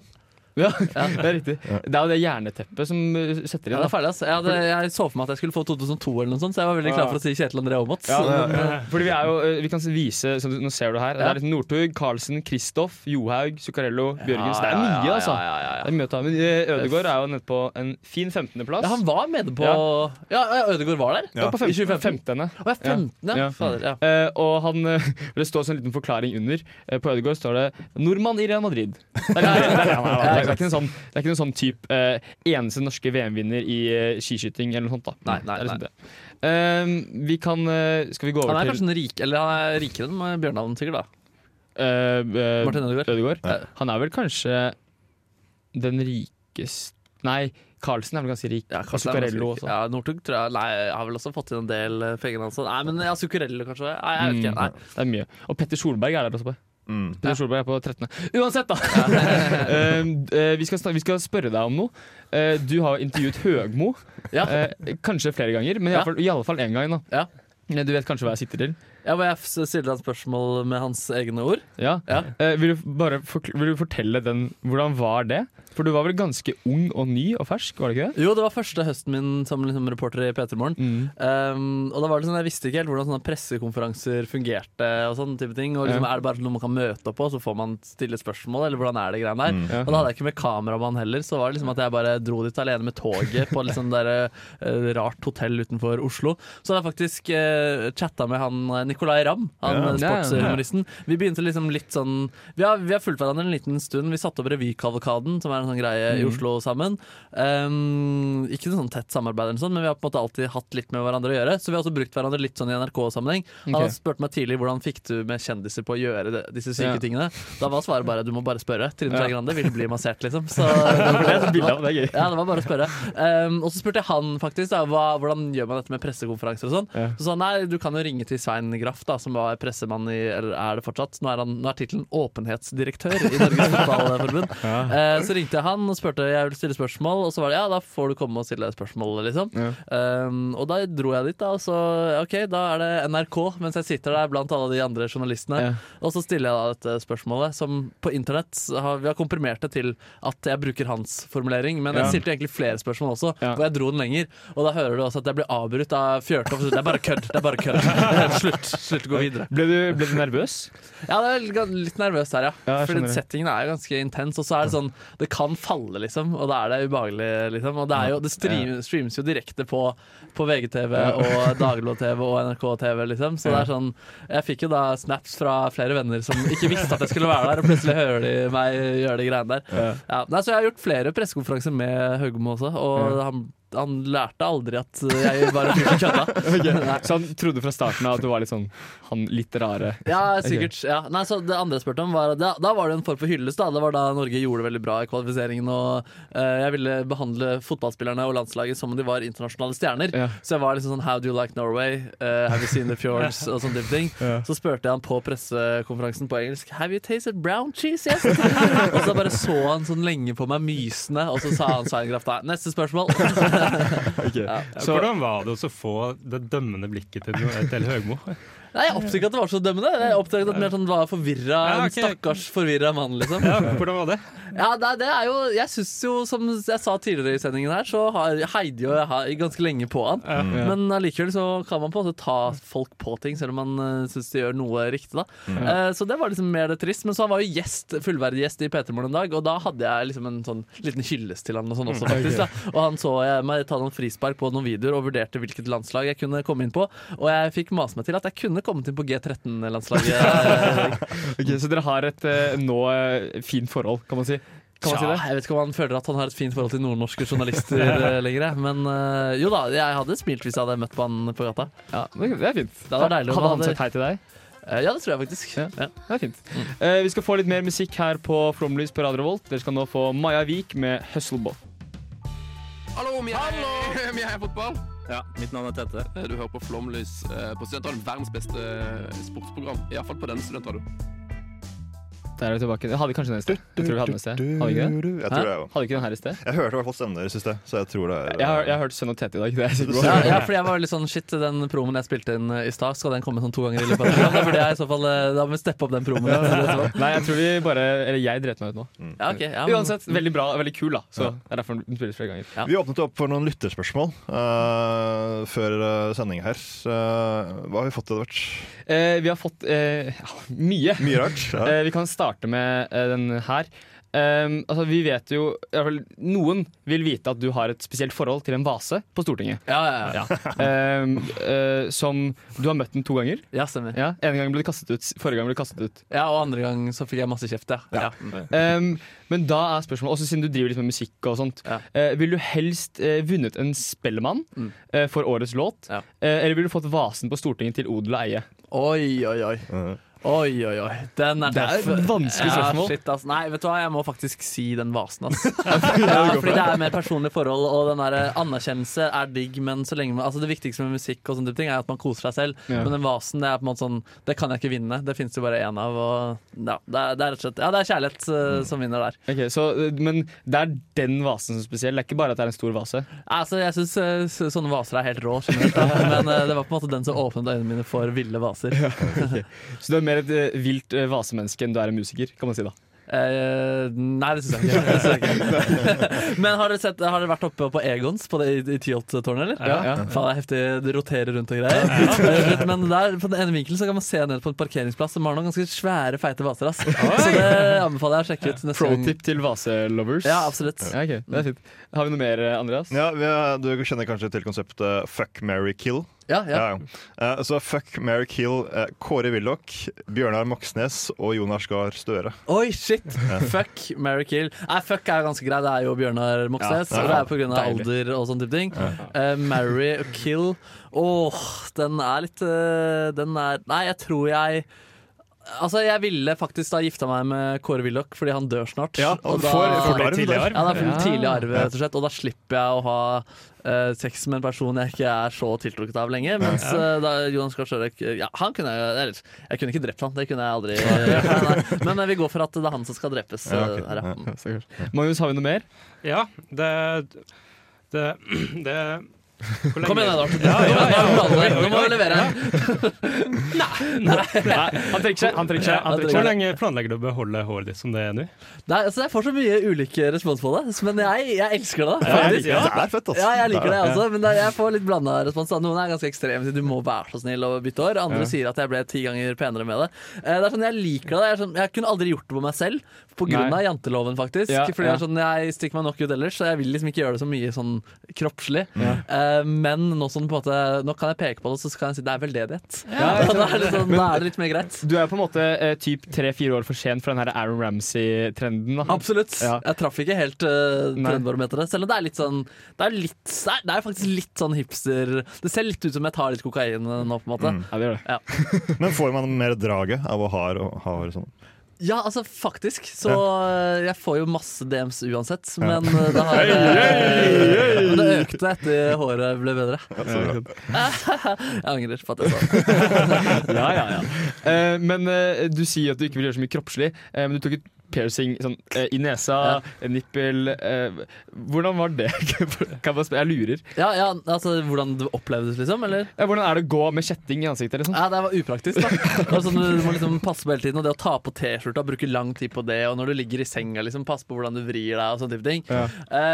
*laughs* Ja, det er riktig. Det er jo det jerneteppet som setter setter Ja, det er ferdig, altså. jeg, hadde, jeg så for meg at jeg skulle få 2002 eller noe sånt, så jeg var veldig klar for å si Kjetil André Aamodt. Ja, eh, Fordi vi er jo eh, Vi kan vise så Nå ser du her. Det er litt Northug, Carlsen, Kristoff, Johaug, Zuccarello, Bjørgens. Det er mye, altså. Det er mye å ta med. Eh, Ødegaard er jo nede på en fin 15.-plass. Ja, han var med på Ja. Ødegaard var der? Ja, på 15. 15. Å, ja, 15, ja. Fader, ja. Eh, og han, eh, *laughs* det står sånn liten forklaring under. Eh, på Ødegaard står det 'nordmann i Real Madrid'. *laughs* Det er, det er, det er, det er, ikke en sånn, det er ikke noen sånn type eh, eneste norske VM-vinner i eh, skiskyting eller noe sånt. da Nei, nei, Det er liksom det. Eh, vi kan eh, Skal vi gå over Han er til kanskje en rik, eller han er rikere enn Bjørnavn, sikkert. da Eh, eh, Martin Ødegaard. Ja. Han er vel kanskje den rikeste Nei, Carlsen er vel ganske rik. Ja, kanskje det er ganske Zuccarello rik. også. Ja, Northug tror jeg Nei, jeg har vel også fått inn en del eh, penger. Nei, men ja, Zuccarello kanskje? Nei, jeg vet ikke. Nei. Mm, det er mye. Og Petter Solberg er der også. på Mm. Petter Solberg er på 13. Uansett, da! *laughs* Eh, uh, vi, skal, vi skal spørre deg om noe. Uh, du har intervjuet Høgmo. Eh, kanskje flere ganger, men iallfall i alle fall én gang. da Ja. Du vet kanskje hva jeg sitter til? Ja, hvor jeg stiller et spørsmål med hans egne ord. Ja. Vil, du bare vil du fortelle den Hvordan var det? For du var vel ganske ung og ny og fersk, var det ikke det? Jo, det var første høsten min som liksom reporter i P3 Morgen. Mm. Um, og da var det sånn, Jeg visste ikke helt hvordan sånne pressekonferanser fungerte. og sånne type ting Og liksom. Er det bare noe man kan møte opp på, så får man stille spørsmål? Eller hvordan er det greiene der? Mm. Ja. Og da hadde jeg ikke med kameramann heller, så var det liksom at jeg bare dro dit alene med toget på litt sånn der, eh, rart hotell utenfor Oslo. Så hadde jeg faktisk uh, chatta med han eh, Nicolay Ramm, han Ja. eh, sportshumoristen. Vi begynte liksom litt sånn Vi har, vi har fulgt hverandre en liten stund. Vi satte opp Revykavalkaden, som er en sånn greie i Mm. Oslo sammen. Um, ikke noe sånn tett samarbeid, eller sånn, men vi har på en måte alltid hatt litt med hverandre å gjøre. Så vi har også brukt hverandre litt sånn i NRK-sammenheng. Han okay. har spurt meg tidlig hvordan fikk du med kjendiser på å gjøre det, disse syke Ja. tingene. Da var svaret bare du må bare spørre. Trine Ja. Skei Grande ville bli massert, liksom. *laughs* Så, det er. Ja, det var bare å spørre. Um, og så spurte jeg han faktisk da, hva, hvordan gjør man dette med pressekonferanser og sånn. Ja. Så sa han nei, du kan jo ringe til Svein Graff, da, som var pressemann i Eller er det fortsatt? Nå er, han- nå er tittelen åpenhetsdirektør i Norges *laughs* Fotballforbund. Ja. Uh, så ringte jeg han og spurte jeg vil stille spørsmål, og så var det ja, da får du komme og stille spørsmål, liksom. Ja. Um, og da dro jeg dit, da, og så OK, da er det NRK, mens jeg sitter der blant alle de andre journalistene. Ja. Og så stiller jeg da dette spørsmålet, som på internett har, Vi har komprimert det til at jeg bruker hans formulering, men jeg stilte egentlig flere spørsmål også, Ja. jeg dro den lenger. Og da hører du også at jeg blir avbrutt av Fjørtoft. Det er bare kødd! Det er bare kødd. *laughs* Slutt. Slutt gå videre. Ble du, ble du nervøs? Ja, det er litt- nervøs her, ja. Ja, Fordi settingen er jo ganske intens, og så er det sånn Det kan falle, liksom, og da er det ubehagelig, liksom. Og det, er jo, det stream, streames jo direkte på, på VGTV og Dagbladet-TV og NRK-TV, liksom. Så det er sånn Jeg fikk jo da snaps fra flere venner som ikke visste at jeg skulle være der, og plutselig hører de meg gjøre de greiene der. Ja. Ja, så jeg har gjort flere pressekonferanser med Høgmo også, og han, han lærte aldri at jeg som kødda. *laughs* Så han trodde fra starten av at du var litt sånn han litt rare Ja, sikkert. Ja. Nei, så det andre jeg spurte om var da, da var det en form for hyllest. Da. Det var da Norge gjorde det veldig bra i kvalifiseringen. Og uh, jeg ville behandle fotballspillerne og landslaget som om de var internasjonale stjerner. Ja. Så jeg var liksom sånn How do you like Norway? Uh, have you seen the fjords? *laughs* og sånn type ting. Ja. Så spurte jeg han på pressekonferansen på engelsk Have you tasted brown cheese yet? *laughs* og så bare så han sånn lenge på meg mysende, og så sa han Svein Graff da Neste spørsmål. *laughs* Ja, Hvordan var det å få det dømmende blikket til, til Høgmo? Nei, Jeg oppdaget ikke at det var så dømmende. Jeg oppdaget at mer sånn var forvirra, Ja, en stakkars forvirra mann, liksom. Ja, hvordan var det? Ja, det, det er jo Jeg syns jo, som jeg sa tidligere i sendingen her, så har Heidi og jeg har ganske lenge på han. Ja. Men allikevel så kan man på en måte ta folk på ting, selv om man uh, syns de gjør noe riktig, da. Uh, så det var liksom mer det trist. Men så han var jo gjest, fullverdig gjest i P3 Morgen en dag, og da hadde jeg liksom en sånn liten hyllest til han og sånn også, faktisk. da Og han så jeg meg ta noen frispark på noen videoer og vurderte hvilket landslag jeg kunne komme inn på. Og jeg fikk mase meg til at jeg kunne kommet inn på G13-landslaget. *laughs* Ok, Så dere har et eh, nå eh, fint forhold, kan man si? Kan man si ja, det? jeg vet ikke om han føler at han har et fint forhold til nordnorske journalister *laughs* eh, lenger. Men jo da, jeg hadde smilt hvis jeg hadde møtt på han på gata. Ja, det er fint. Det hadde deilig Hadde han sett hei til deg? Eh, ja, det tror jeg faktisk. Ja. Ja. Det er fint. Eh, vi skal få litt mer musikk her på Flomlys på Radio Revolt. Dere skal nå få Maja Vik med 'Hustleball'. Hallo, vi er, vi er fotball. Ja, mitt navn er Tete. Du hører på Flomlys eh, på Studentradioen. Verdens beste eh, sportsprogram. Iallfall på denne studentradioen. Der er vi tilbake. Hadde vi kanskje den i sted. Jeg tror vi hadde den i sted. Hadde vi ikke det? Jeg tror det Hadde vi ikke den her i sted? Jeg hørte i hvert fall stemmen deres i sted, så jeg tror det er Jeg har, jeg har hørt Sønn og Tete i dag. Det er jeg sikker på. *laughs* Ja, ja, fordi jeg var litt sånn Shit, den promoen jeg spilte inn i stad, skal den komme sånn to ganger i løpet av programmet? Da burde jeg i så fall eh, Da må vi steppe opp den promoen. Nei, jeg tror vi bare Eller jeg dreit meg ut nå. Ja, ok, ja, men- Uansett, veldig bra, veldig kul, da. Så det er derfor den spilles flere ganger. Vi åpnet opp for noen lytterspørsmål uh, før sending her. Uh, hva har vi fått Edvard? Uh, Eh, vi har fått uh, mye. Mye rart, ja. Eh, vi kan starte med uh, den her. Um, altså, vi vet jo i hvert fall, Noen vil vite at du har et spesielt forhold til en vase på Stortinget. Ja, ja, ja. Um, uh, som Du har møtt den to ganger. Ja, stemmer. Ja, En gang ble du kastet ut, forrige gang ble du kastet ut. Ja, og andre gang så fikk jeg masse kjeft, ja. ja. Um, men da er spørsmålet, også siden du driver litt med musikk og sånt uh, Vil du helst uh, vunnet en Spellemann Mm. for årets låt? Eller vil du fått vasen på Stortinget til odel og eie? Oi, oi, oi. Oi, oi, oi. Den er Det er et vanskelig spørsmål. Ja, shit, ass. Nei, vet du hva, jeg må faktisk si den vasen, ass. *laughs* ja, fordi det er mer personlige forhold, og den der anerkjennelse er digg, men så lenge man, altså det viktigste med musikk og sånne type ting er at man koser seg selv. Ja. Men den vasen, det er på en måte sånn Det kan jeg ikke vinne. Det finnes jo bare én av, og ja, det er, det er rett og slett Ja, det er kjærlighet eh, som vinner der. Okay, så, eh, Men det er den vasen som er spesiell? Det er ikke bare at det er en stor vase? Altså, jeg syns sånne vaser er helt rå, *laughs* men uh, det var på en måte den som åpnet øynene mine for ville vaser. *laughs* Så det er mer et eh, vilt eh, vasemenneske enn du er en musiker, kan man si da? Eh, nei, det syns jeg ikke. Det synes jeg ikke. *laughs* Men har dere, sett, har dere vært oppe på Egons på det, i, i Tyholt-tårnet, eller? Ja, ja. Faen, det er heftig. Det roterer rundt og greier. *laughs* Men der, på den ene vinkelen så kan man se ned på en parkeringsplass som har noen ganske svære, feite vaser. Ass. Så det anbefaler jeg å sjekke ut. neste Pro gang. tip til vaselovers? Ja, absolutt. Ja, ok, det er fint. Har vi noe mer, eh, Andreas? Ja, vi er, Du kjenner kanskje til konseptet fuck, marry, kill? Ja, ja. Eh, så fuck, marry, kill eh, Kåre Willoch, Bjørnar Moxnes og Jonas Gahr Støre. Oi, shit! Fuck, marry, kill. Nei, fuck er jo ganske grei. Det er jo Bjørnar Moxnes. Ja, ja, og det er på grunn av alder og sånne type ting. Eh, marry og kill Åh, den er litt uh, Den er Nei, jeg tror jeg Altså, Jeg ville faktisk da gifta meg med Kåre Willoch fordi han dør snart. Ja, og får- får arv, tidlig arv. Ja, det er for Ja. tidlig arv, rett og slett. Og da slipper jeg å ha uh, sex med en person jeg ikke er så tiltrukket av lenge. Mens uh, da Jonas Gahr Støre ja, han kunne jeg eller, Jeg kunne ikke drept han, det kunne jeg aldri. Nei. Men eh, vi går for at det er han som skal drepes eh, her, ja. Magnus, har vi noe mer? Ja, det Det, *clears throat* det Kom igjen, Edvard. Ja, ja, ja. Nå må oi. levere. *laughs* Nei, han trekker seg. Han trekker seg. Han trekker Hvor lenge planlegger du å beholde håret ditt som det er nå? Nei, altså, jeg får så mye ulike respons på det, men jeg, jeg elsker det. Ja, faktisk. det er fett, altså. Ja, jeg liker det også, men det, jeg får litt blanda respons. Noen er ganske ekstreme, sier du må være så snill og bytte hår. Andre Ja. sier at jeg ble ti ganger penere med det. Eh, Det er sånn, Jeg liker det. Jeg, sånn, jeg kunne aldri gjort det på meg selv, på grunn av janteloven, faktisk. Ja, Fordi ja. er sånn, jeg stikker meg nok ut ellers, så jeg vil liksom ikke gjøre det så mye sånn kroppslig. Ja. Eh, Men nå, sånn, på en måte, nå kan jeg peke på det, så kan jeg si det er veldedighet. Ja, *laughs* da, er det sånn, da er det litt mer greit. Du er på en måte eh, typ tre-fire år for sent for den her Aaron Ramsey-trenden. Absolutt. Ja. Jeg traff ikke helt uh, trendbarometeret. Selv om det er litt sånn Det er, litt, det er, faktisk litt sånn hipster Det ser litt ut som jeg tar litt kokain uh, nå, på en måte. Mm. Ja, det gjør det. Ja. *laughs* Men får man mer draget av å ha ha hår sånn? Ja, altså faktisk. Så jeg får jo masse DMs uansett. Men uh, det har Men det økte etter håret ble bedre. *laughs* jeg angrer på at jeg sa det. *laughs* Ja, ja, ja. Eh, men eh, du sier at du ikke vil gjøre så mye kroppslig, eh, men du tok et piercing sånn, eh, i nesa, ja. nippel eh, Hvordan var det? *laughs* kan jeg, lurer. Ja, ja, altså Hvordan det opplevdes, liksom? Eller? Ja, hvordan er det å gå med kjetting i ansiktet? Liksom? Ja, det var upraktisk. da det var sånn, Du må liksom passe på hele tiden. Og det å ta på T-skjorta, bruke lang tid på det. Og når du ligger i senga, liksom passe på hvordan du vrir deg. Og sånne type ting Ja.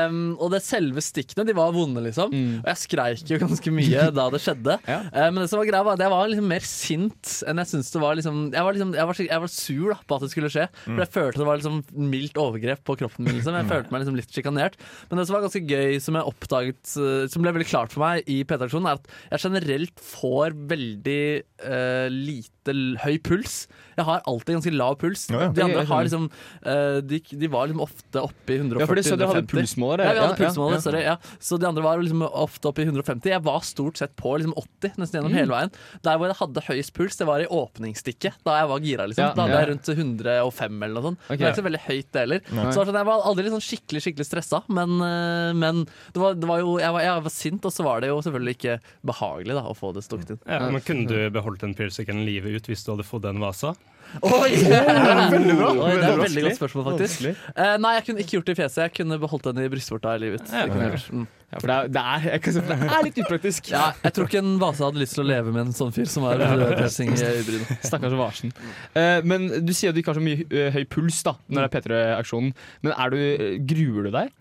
um, Og det selve stikkene, de var vonde, liksom. Og jeg skreik jo ganske mye *laughs* da det skjedde. Ja. uh, men det som var greia var at jeg var liksom mer sint enn jeg syntes det var. Liksom, jeg, var liksom, jeg, var, jeg var sur da på at det skulle skje. For jeg følte det var liksom mildt overgrep på kroppen min. Liksom. Jeg følte meg liksom litt sjikanert. Men det som var ganske gøy, som jeg oppdaget eh, Som ble veldig klart for meg i PT-aksjonen, er at jeg generelt får veldig uh, lite høy puls. Jeg har alltid ganske lav puls. Ja, ja. De andre har liksom uh, de, de var liksom ofte oppe i 140-150. Ja, for de sa de hadde pulsmåler, Ja, vi hadde pulsmåler, ja. sorry. Ja. Så de andre var liksom ofte oppe i 150. Jeg var stort sett på liksom 80 nesten gjennom Mm. hele veien. Der hvor jeg hadde høyest puls, det var i åpningsstikket. Da jeg var gira. liksom Ja, Da hadde jeg rundt 105 eller noe sånt. Ok. Det var ikke så veldig høyt, det heller. Så sånn, jeg var aldri sånn skikkelig skikkelig stressa, men, eh, men det, var, det var jo jeg var, jeg var sint, og så var det jo selvfølgelig ikke behagelig da å få det stukket inn. Ja, men Kunne du beholdt den piercingen livet ut hvis du hadde fått den vasa? Oi! *laughs* Veldig bra. Oi, det er et veldig godt spørsmål, faktisk. Eh, nei, jeg kunne ikke gjort det i fjeset. Jeg kunne beholdt den i brystvorta i livet. Det kunne jeg gjort. Mm. Ja, for det er, det er, jeg kan si, det er litt upraktisk. Ja, jeg tror ikke en Vasa hadde lyst til å leve med en sånn fyr som er piercing i øyebrynet. *laughs* Stakkars Varsen. Uh, men du sier at du ikke har så mye eh, høy puls da når det er P3-aksjonen. Men er du, eh, gruer du deg?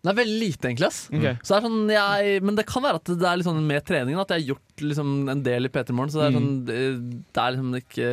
Er veldig lite, egentlig. ass. Ok. Så det er sånn, jeg, men det kan være at det er litt sånn med treningen at jeg har gjort liksom en del i P3 Morgen. Så det er, Mm. sånn, det, det er liksom ikke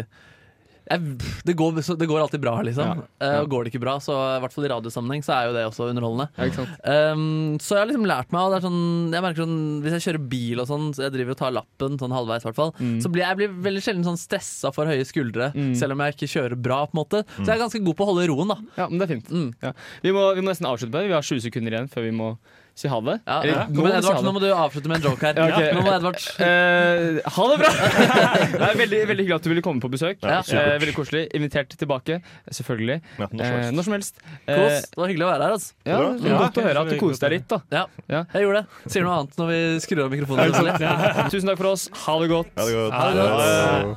jeg, det, går, det går alltid bra, liksom. Eh, og går det ikke bra, så i hvert fall i radiosammenheng, så er jo det også underholdende. Ja? Um, så jeg har liksom lært meg og det sånn, jeg merker sånn, Hvis jeg kjører bil og sånn, så jeg driver og tar lappen sånn halvveis, i hvert fall, Mm. så blir jeg blir veldig sjelden sånn stressa for høye skuldre, selv om jeg ikke kjører bra. på en måte Så jeg er ganske god på å holde roen. da Ja, men det er fint. Mm. Ja. Vi, må, vi må nesten avslutte på det. Vi har 20 sekunder igjen før vi må si ha det. Ja, Eller, ja. nå si ha Edvard, det. nå må du avslutte med en joke her. Ja, ok. Nå må Edvard uh, ha det bra! *laughs* det er veldig, veldig hyggelig at du ville komme på besøk. Ja. Uh, veldig koselig. Invitert tilbake, selvfølgelig. Ja, når som Eh, helst. når som helst. Eh, Kos. Det var hyggelig å være her. altså ja, det var Godt å høre at du koste deg litt. da ja. Ja. Jeg gjorde det. Sier noe annet når vi skrur av mikrofonen. Tusen takk for oss. Ha det godt. Ha det godt. Ha det godt. Ha det.